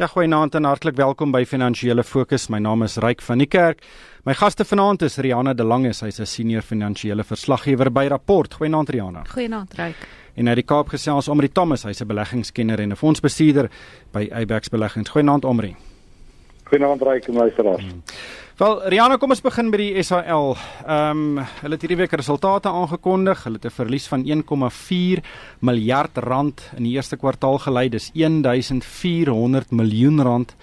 Ja, goeienaand en hartlik welkom by Finansiële Fokus. My naam is Ryk van die Kerk. My gaste vanaand is Riana de Lange, sy's 'n senior finansiële verslaggewer by Rapport. Goeienaand Riana. Goeienaand Ryk. En uit die Kaap gesels Omri Thomas, hy's 'n beleggingskenner en 'n fondsbestuurder by Abex Beleggings. Goeienaand Omri. Goeienaand Ryk en luisteraars. Hmm. Wel, Riana, kom ons begin by die SAL. Ehm um, hulle het hierdie week resultate aangekondig. Hulle het 'n verlies van 1,4 miljard rand in die eerste kwartaal gelei. Dis 1400 miljoen rand.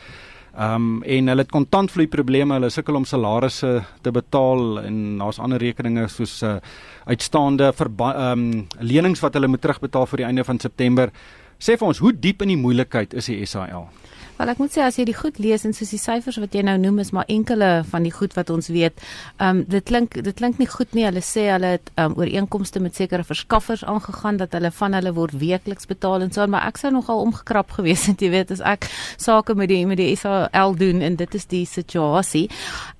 Ehm um, en hulle het kontantvloei probleme. Hulle sukkel om salarisse te betaal en daar's ander rekeninge soos uh, uitstaande ehm um, lenings wat hulle moet terugbetaal vir die einde van September. Sê vir ons, hoe diep in die moeilikheid is die SAL? Wel ek moet sê as jy die goed lees en soos die syfers wat jy nou noem is maar enkele van die goed wat ons weet. Ehm um, dit klink dit klink nie goed nie. Hulle sê hulle het ehm um, ooreenkomste met sekere verskaffers aangegaan dat hulle van hulle word weekliks betaal en so aan, maar ek sou nogal omgekrap gewees het jy weet as ek sake met die met die SAL doen en dit is die situasie.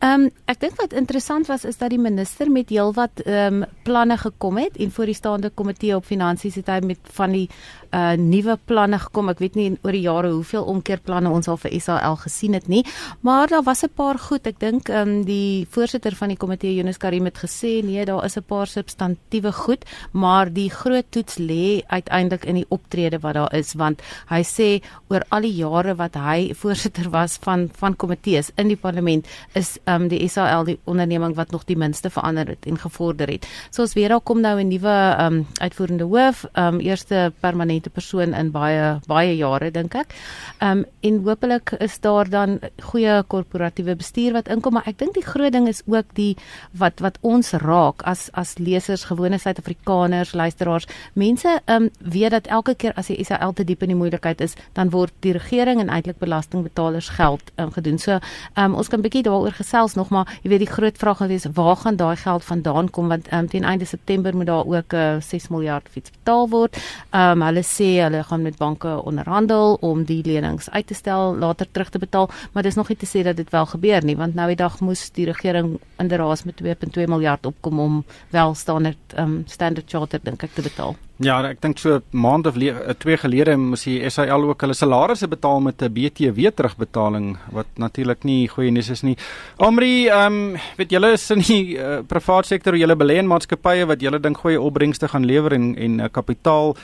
Ehm um, ek dink wat interessant was is dat die minister met heelwat ehm um, planne gekom het en voor die staande komitee op finansies het hy met van die uh nuwe planne gekom. Ek weet nie oor die jare hoeveel omkeerplanne ons al vir SAL gesien het nie, maar daar was 'n paar goed. Ek dink um die voorsitter van die komitee Jonas Karim het gesê nee, daar is 'n paar substantiëre goed, maar die groot toets lê uiteindelik in die optrede wat daar is want hy sê oor al die jare wat hy voorsitter was van van komitees in die parlement is um die SAL die onderneming wat nog die minste verander het en gevorder het. So ons weer daar kom nou 'n nuwe um uitvoerende hoof, um eerste permanente prominente persoon in baie baie jare dink ek. Ehm um, en hopelik is daar dan goeie korporatiewe bestuur wat inkom, maar ek dink die groot ding is ook die wat wat ons raak as as lesers, gewone Suid-Afrikaners, luisteraars. Mense ehm um, weet dat elke keer as die SAL te diep in die moeilikheid is, dan word die regering en eintlik belastingbetalers geld um, gedoen. So ehm um, ons kan bietjie daaroor gesels nog maar jy weet die groot vraag gaan wees waar gaan daai geld vandaan kom want ehm um, teen einde September moet daar ook uh, eh, 6 miljard fiets betaal word. Ehm um, hulle sê hulle gaan met banke onderhandel om die lenings uit te stel, later terug te betaal, maar dis nog nie te sê dat dit wel gebeur nie, want nou die dag moes die regering inderdaad met 2.2 miljard opkom om wel standaard um, standard charter dink ek te betaal. Ja, ek dink so maand of le- twee gelede moes die SAL ook hulle salarisse betaal met 'n BTW terugbetaling wat natuurlik nie goeie nuus is nie. Omri, ehm um, weet julle is in die uh, privaat sektor, julle belê in maatskappye wat julle dink goeie opbrengste gaan lewer en en uh, kapitaal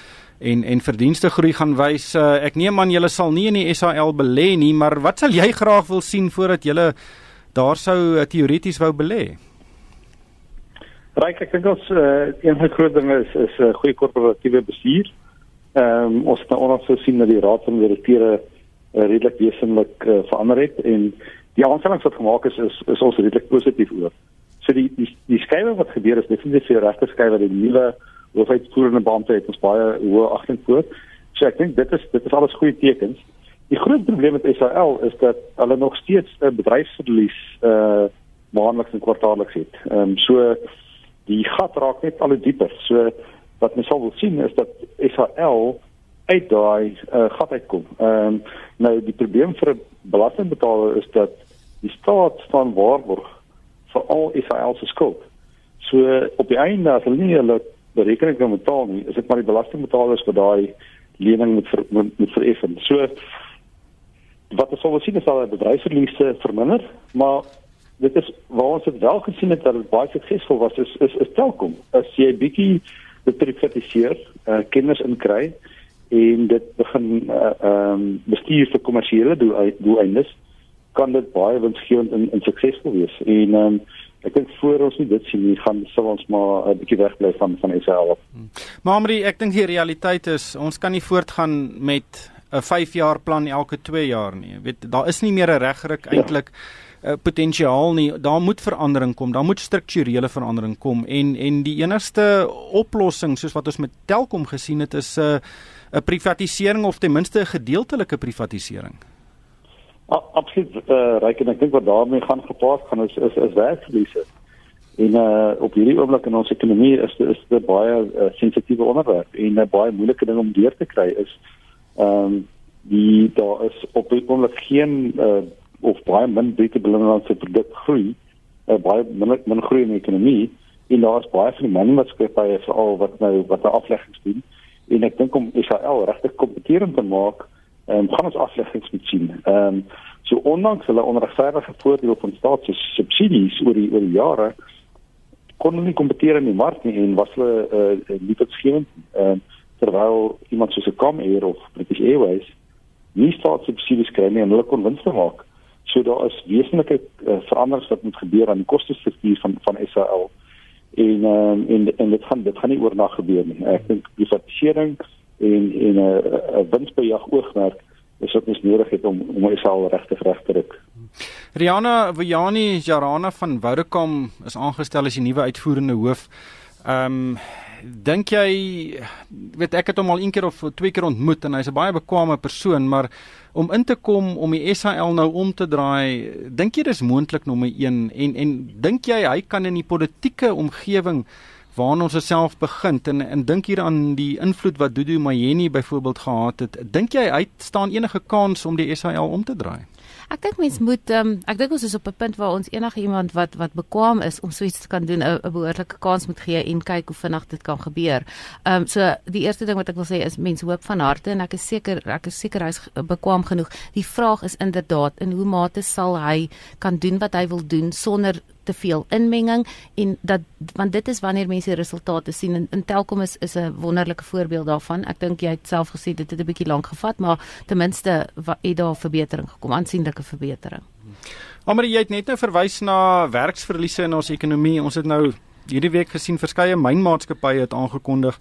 en en verdienste groei gaan wys. Uh, ek neem aan julle sal nie in die SAL belê nie, maar wat sal jy graag wil sien voordat julle daar sou uh, teoreties wou belê? Ryk, ek dink ons uh, een van die groot dinge is is 'n uh, goeie korporatiewe bestuur. Ehm um, ons het nou onlangs gesien dat die raad van direkteure uh, redelik wesentlik uh, verander het en die aanstellings wat gemaak is is, is ons redelik positief oor. So die die die skuiwe wat gebeur is definitief die regte skuiwe die nuwe hoofuitvoerende beampte het ons baie hoë agting voor. So ek dink dit is dit is alles goeie tekens. Die groot probleem met SAL is dat hulle nog steeds 'n bedryfsverlies uh maandeliks en kwartaalliks het. Ehm um, so die gat raak net al hoe dieper. So wat mens sal wil sien is dat SAL uit daai uh, gat uitkom. Ehm um, nou die probleem vir 'n belastingbetaler is dat die staat staan waarborg vir al SAL se skuld. So op die einde as hulle nie hulle berekening kan betaal nie, is dit maar die belastingbetalers wat daai lening moet ver, moet, moet vereffen. So wat ons sal sien is dat die bedryfsverliese verminder, maar dit is waar ons dit wel gesien het dat dit baie suksesvol was is is, is Telkom. As jy bietjie dit privatiseer, uh, kinders inkry en dit begin uh, um, bestuur vir kommersiële doeleindes, kan dit baie winsgewend en, en suksesvol wees. En um, ek dink voor ons nie dit sien nie gaan sal ons maar 'n bietjie wegbly van van SAL. Hmm. Maar Amri, ek dink die realiteit is ons kan nie voortgaan met 'n 5 jaar plan elke 2 jaar nie. Jy weet daar is nie meer 'n regryk eintlik ja. Uh, potensiaal nie daar moet verandering kom daar moet strukturele verandering kom en en die enigste oplossing soos wat ons met Telkom gesien het is 'n uh, 'n privatisering of ten minste 'n gedeeltelike privatisering absoluut uh, ryk en ek dink wat daarmee gaan gepaard gaan is is, is werkverliese. En uh, op hierdie oomblik in ons ekonomie is is dit baie uh, sensitiewe onderwerp en 'n uh, baie moeilike ding om deur te kry is ehm um, die daar is op die oomblik geen uh, of baie min baie belangrike produk groei, uh, baie min min groei in die ekonomie en daar is baie van die manmaatskappye veral wat nou wat 'n afleggings doen en ek dink om Israel regtig kompeterend te maak ehm um, gaan ons afleggings moet sien. Ehm um, so ondanks hulle onregverdige voordele van staatssubsidies oor die oor die jare kon hulle nie kompeteer in die mark nie en was hulle uh, nie verskillend ehm uh, terwyl iemand soos 'n Comair of British Airways nie staatssubsidies kry nie en hulle kon wins maak. So daar is wesenlike uh, veranderings wat moet gebeur aan die kostestruktuur van van SAL. En ehm um, en en dit gaan dit gaan nie oornag gebeur nie. Ek dink privatisering en en 'n uh, 'n winsbejag oogmerk is wat ons nodig het om om SAL regtig reg te ruk. Rihanna Vojani Jarana van Vodacom is aangestel as die nuwe uitvoerende hoof. Ehm um, dink jy weet ek het hom al een keer of twee keer ontmoet en hy's 'n baie bekwame persoon, maar om in te kom om die SAL nou om te draai, dink jy dis moontlik nommer 1 en en dink jy hy kan in die politieke omgewing waarin ons self begin en en dink hier aan die invloed wat Dudu Mayeni byvoorbeeld gehad het, dink jy hy staan enige kans om die SAL om te draai? Ek dink mens moet um, ek dink ons is op 'n punt waar ons enige iemand wat wat bekwam is om so iets te kan doen 'n behoorlike kans moet gee en kyk hoe vinnig dit kan gebeur. Ehm um, so die eerste ding wat ek wil sê is mense hoop van harte en ek is seker ek is seker hy's bekwam genoeg. Die vraag is inderdaad in hoe mate sal hy kan doen wat hy wil doen sonder te veel inmenging en dat want dit is wanneer mense resultate sien en, en Telkom is is 'n wonderlike voorbeeld daarvan. Ek dink jy het self gesê dit het 'n bietjie lank gevat, maar ten minste het daar verbetering gekom, aansienlike verbetering. Maar jy het net nou verwys na werksverliese in ons ekonomie. Ons het nou hierdie week gesien verskeie mynmaatskappye het aangekondig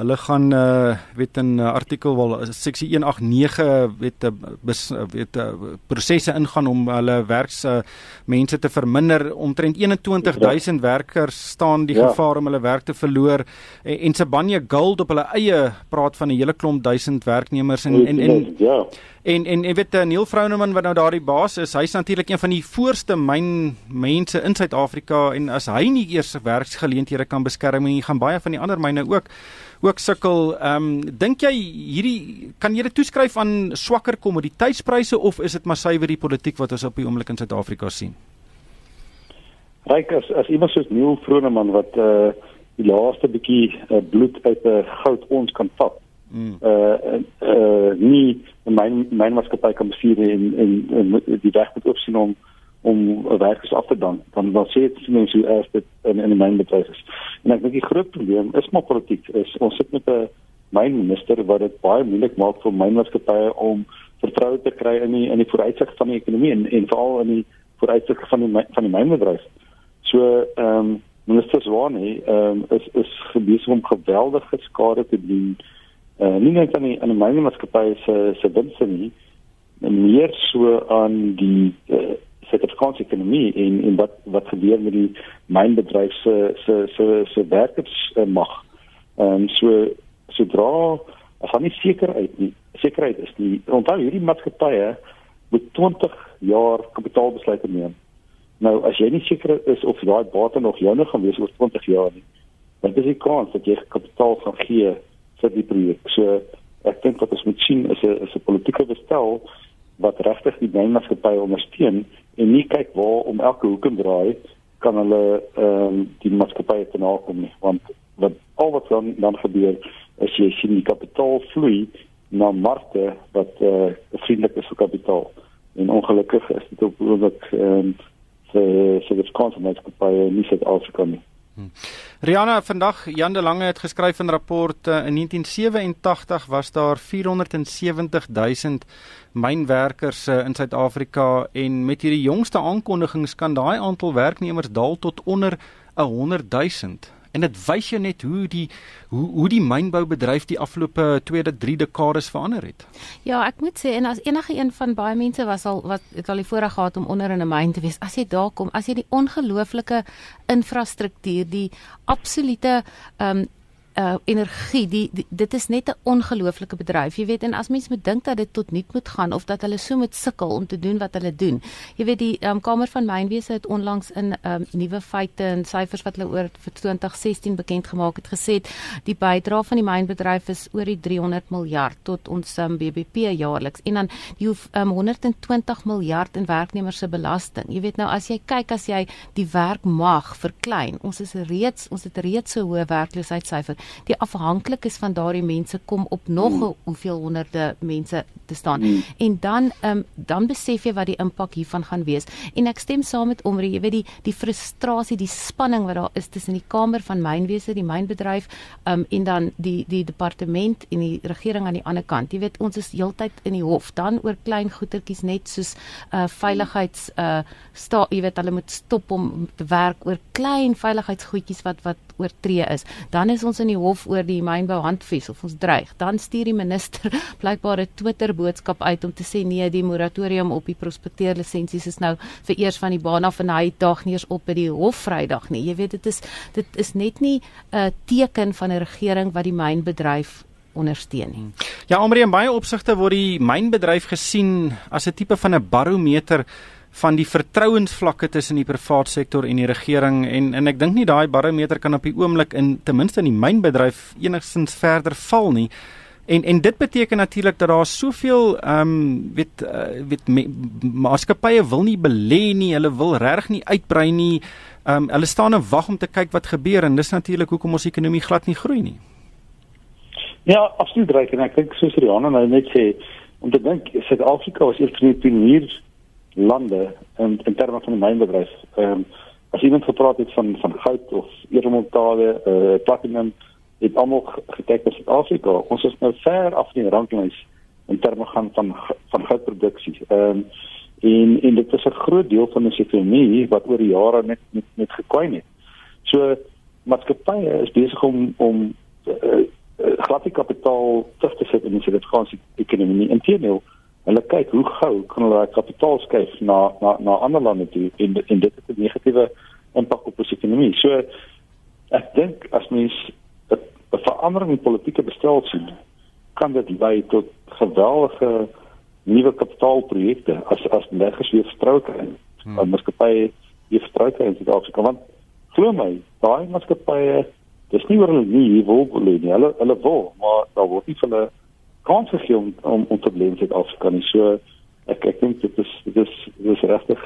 Hulle gaan uh weet in uh, artikel wel seksie 189 weet bes, weet uh, prosesse ingaan om hulle werks uh, mense te verminder omtrent 21000 ja. werkers staan die ja. gevaar om hulle werk te verloor en, en Sibanye Gold op hulle eie praat van 'n hele klomp duisend werknemers en en en ja En en jy weet Neil Frouneman wat nou daardie baas is, hy's natuurlik een van die voorste myn mense in Suid-Afrika en as hy nie eers werksgeleenthede kan beskerm nie, gaan baie van die ander myne ook ook sukkel. Ehm um, dink jy hierdie kan jy dit toeskryf aan swakker kommoditeitspryse of is dit maar suiwer die politiek wat ons op die oomblik in Suid-Afrika sien? Ryk as as iemand soos Neil Froneman wat uh die laaste bietjie uh, bloed uit 'n goud ons kan vat. Mm. Uh uh nie myn myn maatskappy kan bestuur en, en en die weg moet opsien om om werkers af te dan dan dan sê dit mense hoe erg dit in in die mynbedryf is. En ek dink die groot probleem is maar politiek. Is ons sit met 'n mynminister wat dit baie moeilik maak vir mynmaatskappye om vertroue te kry in die in die vooruitsig van die ekonomie en en veral in die vooruitsig van die van die mynbedryf. So ehm um, minister Zwane ehm um, is is besig om geweldige skade te doen. Uh, nie net aan die aan die mynmaatskappye se se winste nie, maar meer so aan die uh, Suid-Afrikaanse ekonomie en en wat wat gebeur met die mynbedryf se se se se werkers uh, mag. Ehm um, so sodra as hulle nie seker uit nie, sekerheid is nie. Onthou hierdie maatskappye moet 20 jaar kapitaalbesluite neem. Nou as jy nie seker is of daai bate nog joune gaan wees oor 20 jaar nie, dan is die kans dat jy kapitaal gaan gee vir die projek. So ek dink wat ons moet sien is 'n is 'n politieke bestel wat regtig die mynmaatskappye ondersteun en nie kyk waar om elke hoek en draai kan hulle ehm um, die maatskappye te nakom nie. Want wat al wat dan dan gebeur is jy sien die kapitaal vloei na markte wat eh uh, vriendelik is vir kapitaal. En ongelukkig is dit ook ook ehm um, vir vir die konsumentiesmaatskappye nie sit alskom nie Hmm. Rihanna, vandag Jan de Lange het geskryf in rapport uh, in 1987 was daar 470 000 mynwerkers uh, in Suid-Afrika en met hierdie jongste aankondigings kan daai aantal werknemers daal tot onder 100 000 en dit wys jou net hoe die hoe hoe die mynboubedryf die afgelope 2 tot 3 dekades verander het. Ja, ek moet sê en as enige een van baie mense was al wat het al die voorreg gehad om onder in 'n myn te wees. As jy daar kom, as jy die ongelooflike infrastruktuur, die absolute ehm um, uh energie die, die dit is net 'n ongelooflike bedryf jy weet en as mens moet dink dat dit tot nul moet gaan of dat hulle so moet sukkel om te doen wat hulle doen. Jy weet die um, kamer van mynwese het onlangs in um, nuwe feite en syfers wat hulle oor vir 2016 bekend gemaak het gesê die bydrae van die mynbedryf is oor die 300 miljard tot ons um, BBP jaarliks en dan die hoef um, 120 miljard in werknemers se belasting. Jy weet nou as jy kyk as jy die werk mag verklein ons is reeds ons het reeds so hoë werkloosheidssyfer die afhanklikes van daardie mense kom op nog hmm. hoeveel honderde mense te staan. Hmm. En dan um, dan besef jy wat die impak hiervan gaan wees. En ek stem saam met Omri, jy weet die die frustrasie, die spanning wat daar is tussen die kamer van mynwese, die mynbedryf, um, en dan die die departement en die regering aan die ander kant. Jy weet ons is heeltyd in die hof dan oor klein goetertjies net soos uh veiligheids uh sta jy weet hulle moet stop om te werk oor klein veiligheidsgoedjies wat wat oortree is. Dan is ons in die hof oor die mynbou handves of ons dreig. Dan stuur die minister blykbaar 'n Twitter boodskap uit om te sê nee, die moratorium op die prospekteer lisensies is nou vir eers van die baan af en hy dag nie eens op by die hof Vrydag nie. Jy weet dit is dit is net nie 'n teken van 'n regering wat die mynbedryf ondersteun nie. Ja, Amrie, in baie opsigte word die mynbedryf gesien as 'n tipe van 'n barometer van die vertrouensvlakke tussen die privaat sektor en die regering en en ek dink nie daai barometer kan op die oomblik in ten minste in die mynbedryf enigstens verder val nie. En en dit beteken natuurlik dat daar soveel ehm um, weet uh, weet maatskappye wil nie belê nie, hulle wil reg nie uitbrei nie. Ehm um, hulle staan en wag om te kyk wat gebeur en dis natuurlik hoekom ons ekonomie glad nie groei nie. Ja, absoluut reg en ek dink soos Rihanna nou net sê, om te dink Suid-Afrika was eers van die pioniers lande in in terme van die mynbedryf. Ehm um, as iemand gepraat het van van goud of edelmetale, eh uh, platinum, het almal gekyk na Suid-Afrika. Ons is nou ver af in die ranglys in terme gaan van van goudproduksie. Ehm um, en en dit is 'n groot deel van die ekonomie wat oor die jare net net, net gekwyn het. So maatskappye is besig om om uh, uh, gladde kapitaal terug te sit in die Suid-Afrikaanse ekonomie. Inteendeel, hulle kyk hoe gou kan hulle kapitaal skuif na na na ander lande toe en en dit het 'n negatiewe impak op die ekonomie. So ek dink as mens 'n verandering in politieke bestel sien, kan dit lei tot geweldige nuwe kapitaalprojekte as as beleggers weer vertrou kry. Hmm. As maatskappye weer vertrou kry in Suid-Afrika want glo my, daai maatskappye dis nie oor hulle nie wil belê nie. Hulle hulle wil, maar daar word nie van hulle kans gegee om om, om te bly in Suid-Afrika nie. So ek ek dink dit is dit is dit is regtig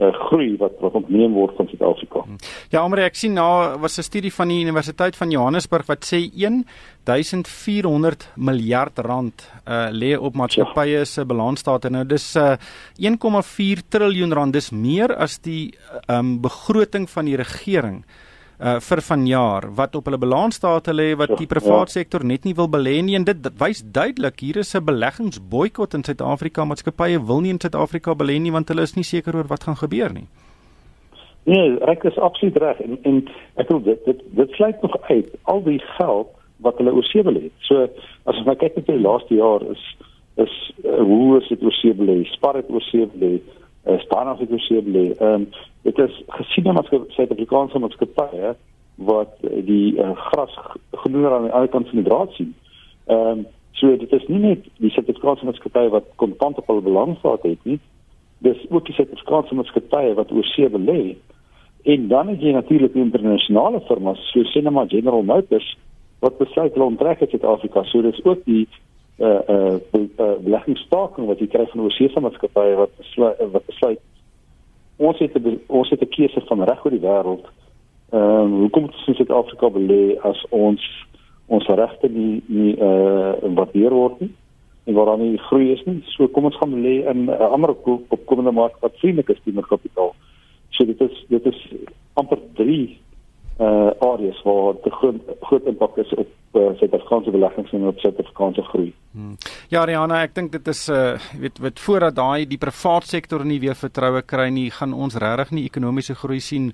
uh, groei wat wat ontneem word van Suid-Afrika. Hmm. Ja, Amre, ek sien nou was 'n studie van die Universiteit van Johannesburg wat sê 1400 miljard rand uh, lê op maatskappye ja. se balansstate. Nou dis uh, 1,4 triljoen rand. Dis meer as die um, begroting van die regering uh vir vanjaar wat op hulle balansstate lê wat die privaat ja. sektor net nie wil belê nie en dit, dit wys duidelik hier is 'n beleggingsboikot in Suid-Afrika maatskappye wil nie in Suid-Afrika belê nie want hulle is nie seker oor wat gaan gebeur nie. Nee, ek is absoluut reg en en ek wil dit dit dit sluit nog uit al die geld wat hulle oor see belê. So as ons nou kyk net die laaste jaar is is uh, hoe is dit oor see belê? Spar het oor see belê. Span het oor see belê. Ehm dit is gesien as Suid-Afrikaanse maatskappye wat die uh, gras genoeg aan die ander kant van die draad sien. Ehm um, so dit is nie net die Suid-Afrikaanse maatskappye wat kontant op hulle balansstaat het nie. Dis ook die Suid-Afrikaanse maatskappye wat oor see belê. En dan het jy natuurlik internasionale firmas soos Cinema General Motors wat besluit hulle onttrek uit Suid-Afrika. So dis ook die uh uh, uh beleggingsstaking wat jy kry van oor see maatskappye wat besluit wat besluit ons het 'n ons het 'n keuse van reg oor die wêreld. Ehm um, hoekom moet ons in Suid-Afrika belê as ons ons regte nie nie uh waardeer word nie en waar dan nie groei is nie. So kom ons gaan belê in 'n uh, ander opkomende mark wat vriendelik is teenoor kapitaal. So dit is dit is amper 3 uh areas waar die groot groot impak is op uh, Suid-Afrikaanse beleggings en op Suid-Afrikaanse groei. Hmm. Ja, Rihanna, ek dink dit is uh weet weet voordat daai die privaat sektor nie weer vertroue kry nie, gaan ons regtig nie ekonomiese groei sien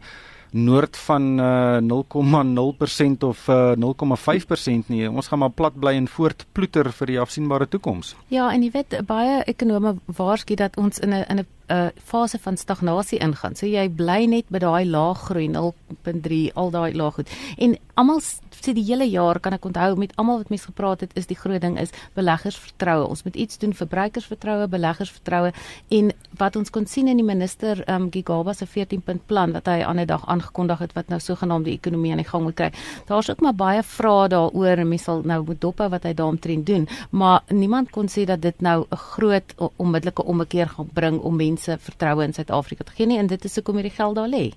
noord van uh, 0,0% of uh, 0,5% nie. Ons gaan maar plat bly en voortploeter vir die afsienbare toekoms. Ja, en jy weet baie ekonome waarsku dat ons in 'n in 'n 'n fase van stagnasie ingaan. So jy bly net by daai laag groei 0.3 al daai laag goed. En almal sê die hele jaar kan ek onthou met almal wat mense gepraat het is die groot ding is beleggersvertroue. Ons moet iets doen verbruikersvertroue, beleggersvertroue en wat ons kon sien in die minister um, Gigaba se 14 punt plan wat hy aan 'n dag aangekondig het wat nou sogenaamd die ekonomie aan die gang moet kry. Daar's ook maar baie vrae daaroor en mense sal nou moet dop wat hy daaromtrent doen, maar niemand kon sê dat dit nou 'n groot onmiddellike ommekeer gaan bring om mense vertroue in Suid-Afrika te gee nie en dit is hoekom hierdie geld daar lê.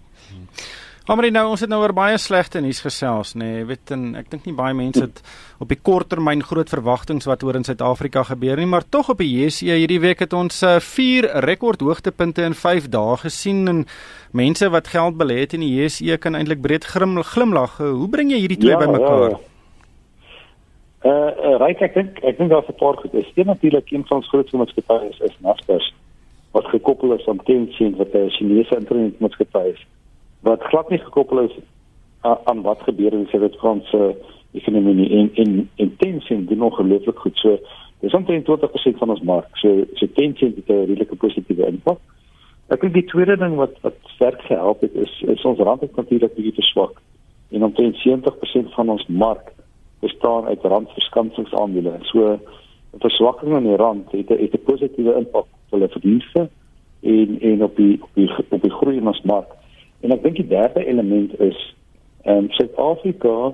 Maar nou ons het nou oor baie slegte nuus gesels, nê. Nee. Weet en ek dink nie baie mense het op die korttermyn groot verwagtinge wat oor in Suid-Afrika gebeur nie, maar tog op die JSE hierdie week het ons uh, vier rekord hoogtepunte in 5 dae gesien en mense wat geld belê het in die JSE kan eintlik breed glimlag. Hoe bring jy hierdie twee ja, bymekaar? Ja. Uh, uh right, ek dink ek dink daar's 'n paar goed. Is dit natuurlik een van ons grootste maatskappye is, is Naspers wat gekoppel is aan Tencent wat 'n Chinese internetmaatskappy is wat glad nie gekoppel is uh, aan wat gebeur in Suid-Afrika ekonomie en en en Tencent doen ongelooflik goed. So dis omtrent 20% van ons mark. So so Tencent het 'n redelike positiewe impak. Ek dink die tweede ding wat wat sterk gehelp het is is ons rand het natuurlik bietjie verswak en omtrent 70% van ons mark bestaan uit randverskansingsandele. So 'n verswakking in die rand het 'n het 'n positiewe impak hulle verdienste en en op die op die op die groei in ons mark. En ek dink die derde element is ehm um, Suid-Afrika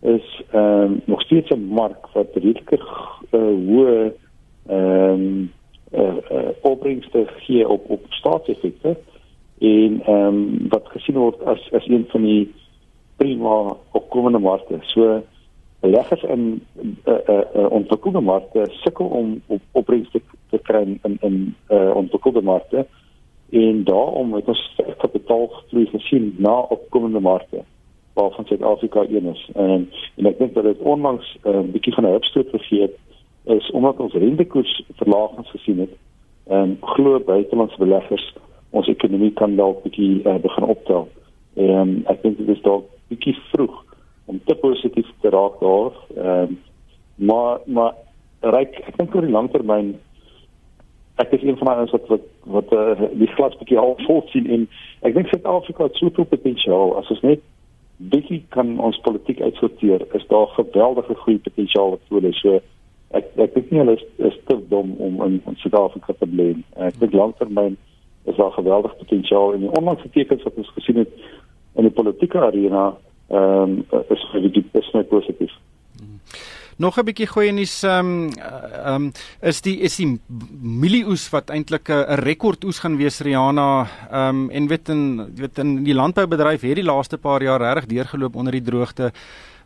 is ehm um, nog steeds 'n mark wat redelik uh, hoë ehm um, uh, uh, opbrengste gee op op staatseffekte en ehm um, wat gesien word as as een van die prima opkomende markte. So beleggers in uh, uh, uh, ontwikkelde markte sukkel om op opbrengste te kry in in uh, ontwikkelde markte. En daarom het ons kapitaalvloei gesien na opkomende markte waarvan Suid-Afrika een is. En en ek dink dat dit onlangs 'n uh, bietjie van 'n hupstoot gegee het is omdat ons rentekoers verlagings gesien het en glo buitelandse beleggers ons ekonomie kan dalk bietjie uh, begin optel. En ek dink dit is dalk bietjie vroeg om te positief te raak daar. Ehm um, maar maar ryk ek dink oor die langtermyn ek is een van daai wat wat wat uh, die glas bietjie al vol sien en ek dink Suid-Afrika het soveel potensiaal as ons net bietjie kan ons politiek uitsorteer is daar geweldige groei potensiaal wat voor lê. So ek ek dink nie hulle is, is te dom om in, in Suid-Afrika te bly. Ek dink langtermyn is daar geweldige potensiaal en die onlangse tekens wat ons gesien het in die politieke arena ehm um, is vir die net positief. Nog 'n bietjie goeie nuus ehm um, ehm um, is die is die mielieoes wat eintlik 'n rekordoes gaan wees Rihanna ehm um, en weet in weet in die landboubedryf het die laaste paar jaar regtig deurgeloop onder die droogte.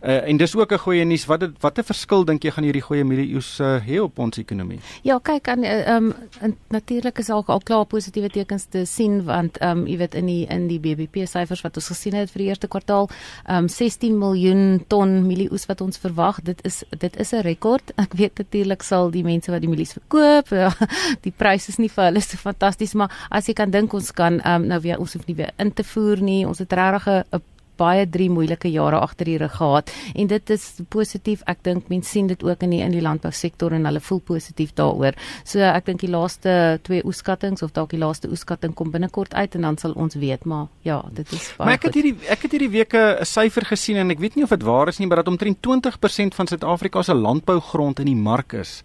Uh, en dis ook 'n goeie nuus. Wat wat 'n verskil dink jy gaan hierdie goeie mielieoes uh, hê op ons ekonomie? Ja, kyk aan ehm um, natuurlik is al al klaar positiewe tekens te sien want ehm um, jy weet in die in die BBP syfers wat ons gesien het vir die eerste kwartaal, ehm um, 16 miljoen ton mielieoes wat ons verwag. Dit is dit is 'n rekord. Ek weet natuurlik sal die mense wat die mielies verkoop, ja, die pryse is nie vir hulle so fantasties, maar as jy kan dink ons kan ehm um, nou weer ons hoef nie weer in te voer nie. Ons het regtig 'n baie drie moeilike jare agter die rug gehad en dit is positief. Ek dink mense sien dit ook in die in die landbousektor en hulle voel positief daaroor. So ek dink die laaste twee oeskattinge of dalk die laaste oeskatting kom binnekort uit en dan sal ons weet, maar ja, dit is baie Maar ek het hierdie ek het hierdie week 'n syfer gesien en ek weet nie of dit waar is nie, maar dat omtrent 20% van Suid-Afrika se landbougrond in die mark is.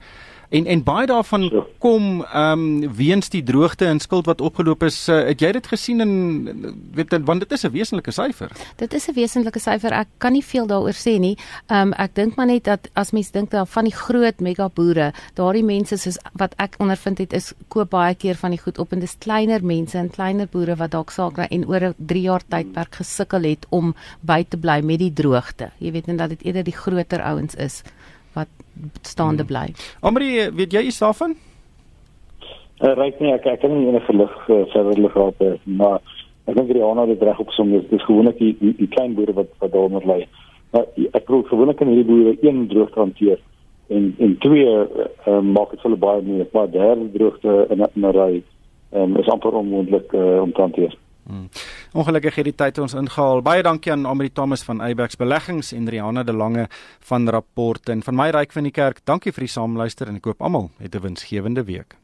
En en baie daarvan ja. kom ehm um, weens die droogte en skuld wat opgeloop is. Uh, het jy dit gesien en weet want dit is 'n wesenlike syfer. Dit is 'n wesenlike syfer. Ek kan nie veel daaroor sê nie. Ehm um, ek dink maar net dat as mens dink dan van die groot mega boere, daardie mense soos wat ek ondervind het is koop baie keer van die goed op en dis kleiner mense en kleiner boere wat dalk saak kry en oor 'n 3 jaar tydperk gesukkel het om by te bly met die droogte. Jy weet net dat dit eerder die groter ouens is wat staande hmm. bly. Amri, weet jy iets daarvan? Uh, Ryk nie, ek ek kan nie enige lig uh, verder lig op uh, maar ek dink die ander het reg op som dis dis gewoonlik die, die die klein boere wat wat daaronder lê. Maar ek glo gewoonlik kan hierdie boere een droogte hanteer en en twee uh, maak dit hulle baie meer, maar derde droogte in 'n ry um, is amper onmoontlik uh, om te hanteer. Hmm. Ongelukkig het die tyd ons ingehaal. Baie dankie aan Amri Thomas van Eyebax Beleggings en Rihanna de Lange van Rapport en van my ryk van die kerk. Dankie vir die saamluister en ek koop almal 'n winsgewende week.